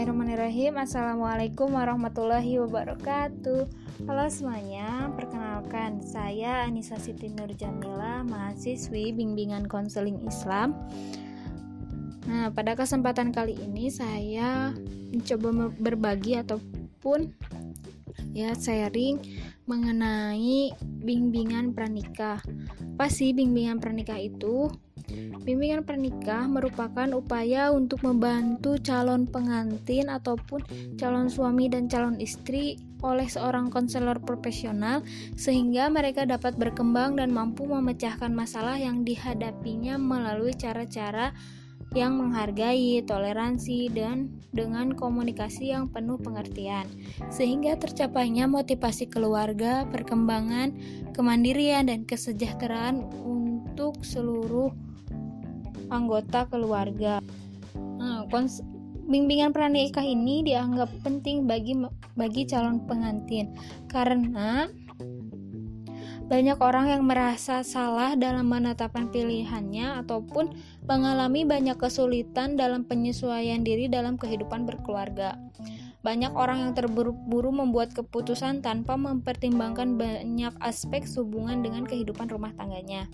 Bismillahirrahmanirrahim. Assalamualaikum warahmatullahi wabarakatuh. Halo semuanya Perkenalkan Saya Anissa Siti Nur Jamila Mahasiswi Bimbingan Konseling Islam. Nah pada kesempatan kali ini Saya mencoba berbagi Ataupun Ya sharing Mengenai Bimbingan pranikah Apa sih bimbingan pranikah itu? Bimbingan pernikah merupakan upaya untuk membantu calon pengantin ataupun calon suami dan calon istri oleh seorang konselor profesional sehingga mereka dapat berkembang dan mampu memecahkan masalah yang dihadapinya melalui cara-cara yang menghargai, toleransi, dan dengan komunikasi yang penuh pengertian, sehingga tercapainya motivasi keluarga, perkembangan, kemandirian, dan kesejahteraan untuk seluruh anggota keluarga. Nah, bimbingan pranikah ini dianggap penting bagi bagi calon pengantin karena banyak orang yang merasa salah dalam menetapkan pilihannya ataupun mengalami banyak kesulitan dalam penyesuaian diri dalam kehidupan berkeluarga. Banyak orang yang terburu-buru membuat keputusan tanpa mempertimbangkan banyak aspek hubungan dengan kehidupan rumah tangganya.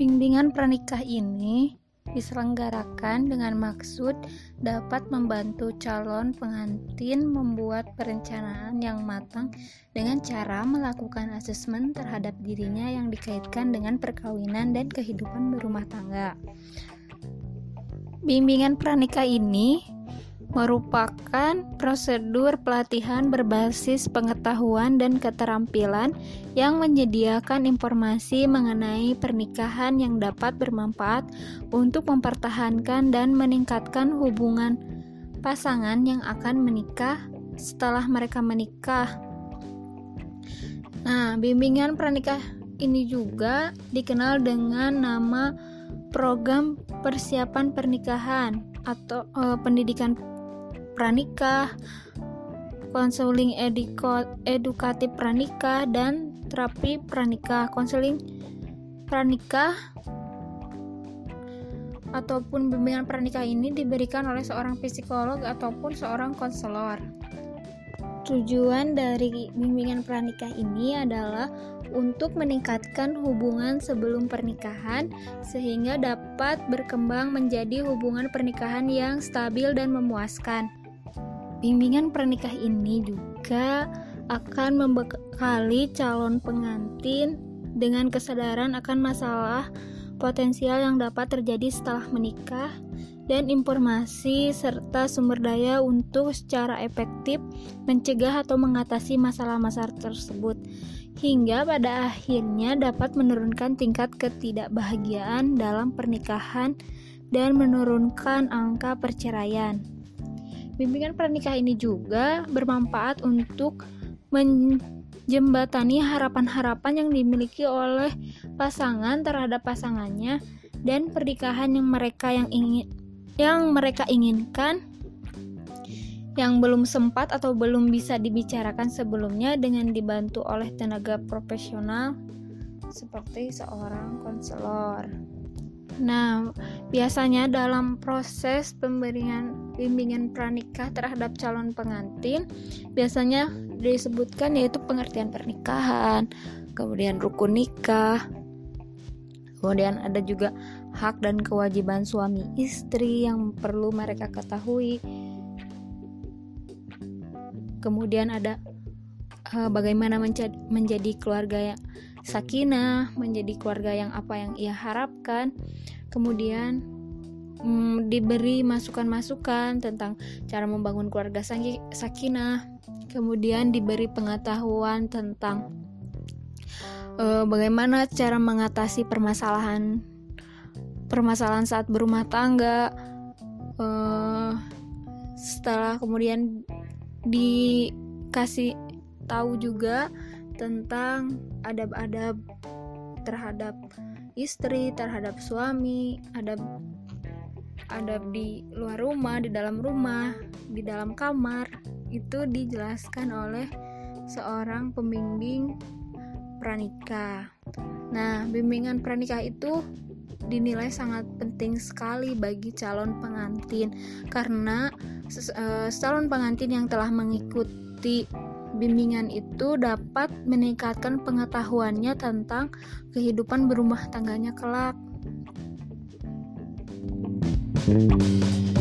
Bimbingan pranikah ini diselenggarakan dengan maksud dapat membantu calon pengantin membuat perencanaan yang matang dengan cara melakukan asesmen terhadap dirinya yang dikaitkan dengan perkawinan dan kehidupan berumah tangga. Bimbingan pranikah ini merupakan prosedur pelatihan berbasis pengetahuan dan keterampilan yang menyediakan informasi mengenai pernikahan yang dapat bermanfaat untuk mempertahankan dan meningkatkan hubungan pasangan yang akan menikah setelah mereka menikah. Nah, bimbingan pernikah ini juga dikenal dengan nama program persiapan pernikahan atau uh, pendidikan pranikah, konseling edukatif pranikah, dan terapi pranikah. Konseling pranikah ataupun bimbingan pranikah ini diberikan oleh seorang psikolog ataupun seorang konselor. Tujuan dari bimbingan pranikah ini adalah untuk meningkatkan hubungan sebelum pernikahan sehingga dapat berkembang menjadi hubungan pernikahan yang stabil dan memuaskan. Bimbingan pernikah ini juga akan membekali calon pengantin dengan kesadaran akan masalah potensial yang dapat terjadi setelah menikah dan informasi serta sumber daya untuk secara efektif mencegah atau mengatasi masalah-masalah tersebut hingga pada akhirnya dapat menurunkan tingkat ketidakbahagiaan dalam pernikahan dan menurunkan angka perceraian. Bimbingan pernikah ini juga bermanfaat untuk menjembatani harapan-harapan yang dimiliki oleh pasangan terhadap pasangannya dan pernikahan yang mereka yang ingin yang mereka inginkan yang belum sempat atau belum bisa dibicarakan sebelumnya dengan dibantu oleh tenaga profesional seperti seorang konselor. Nah, biasanya dalam proses pemberian bimbingan pranikah terhadap calon pengantin, biasanya disebutkan yaitu pengertian pernikahan, kemudian rukun nikah, kemudian ada juga hak dan kewajiban suami istri yang perlu mereka ketahui. Kemudian ada uh, bagaimana menjadi, menjadi keluarga yang sakinah, menjadi keluarga yang apa yang ia harapkan. Kemudian hmm, diberi masukan-masukan tentang cara membangun keluarga sakinah. Kemudian diberi pengetahuan tentang uh, bagaimana cara mengatasi permasalahan permasalahan saat berumah tangga. Uh, setelah kemudian dikasih tahu juga tentang adab-adab terhadap istri, terhadap suami, adab adab di luar rumah, di dalam rumah, di dalam kamar itu dijelaskan oleh seorang pembimbing pranikah. Nah, bimbingan pranikah itu dinilai sangat penting sekali bagi calon pengantin karena uh, calon pengantin yang telah mengikuti bimbingan itu dapat meningkatkan pengetahuannya tentang kehidupan berumah tangganya kelak. You.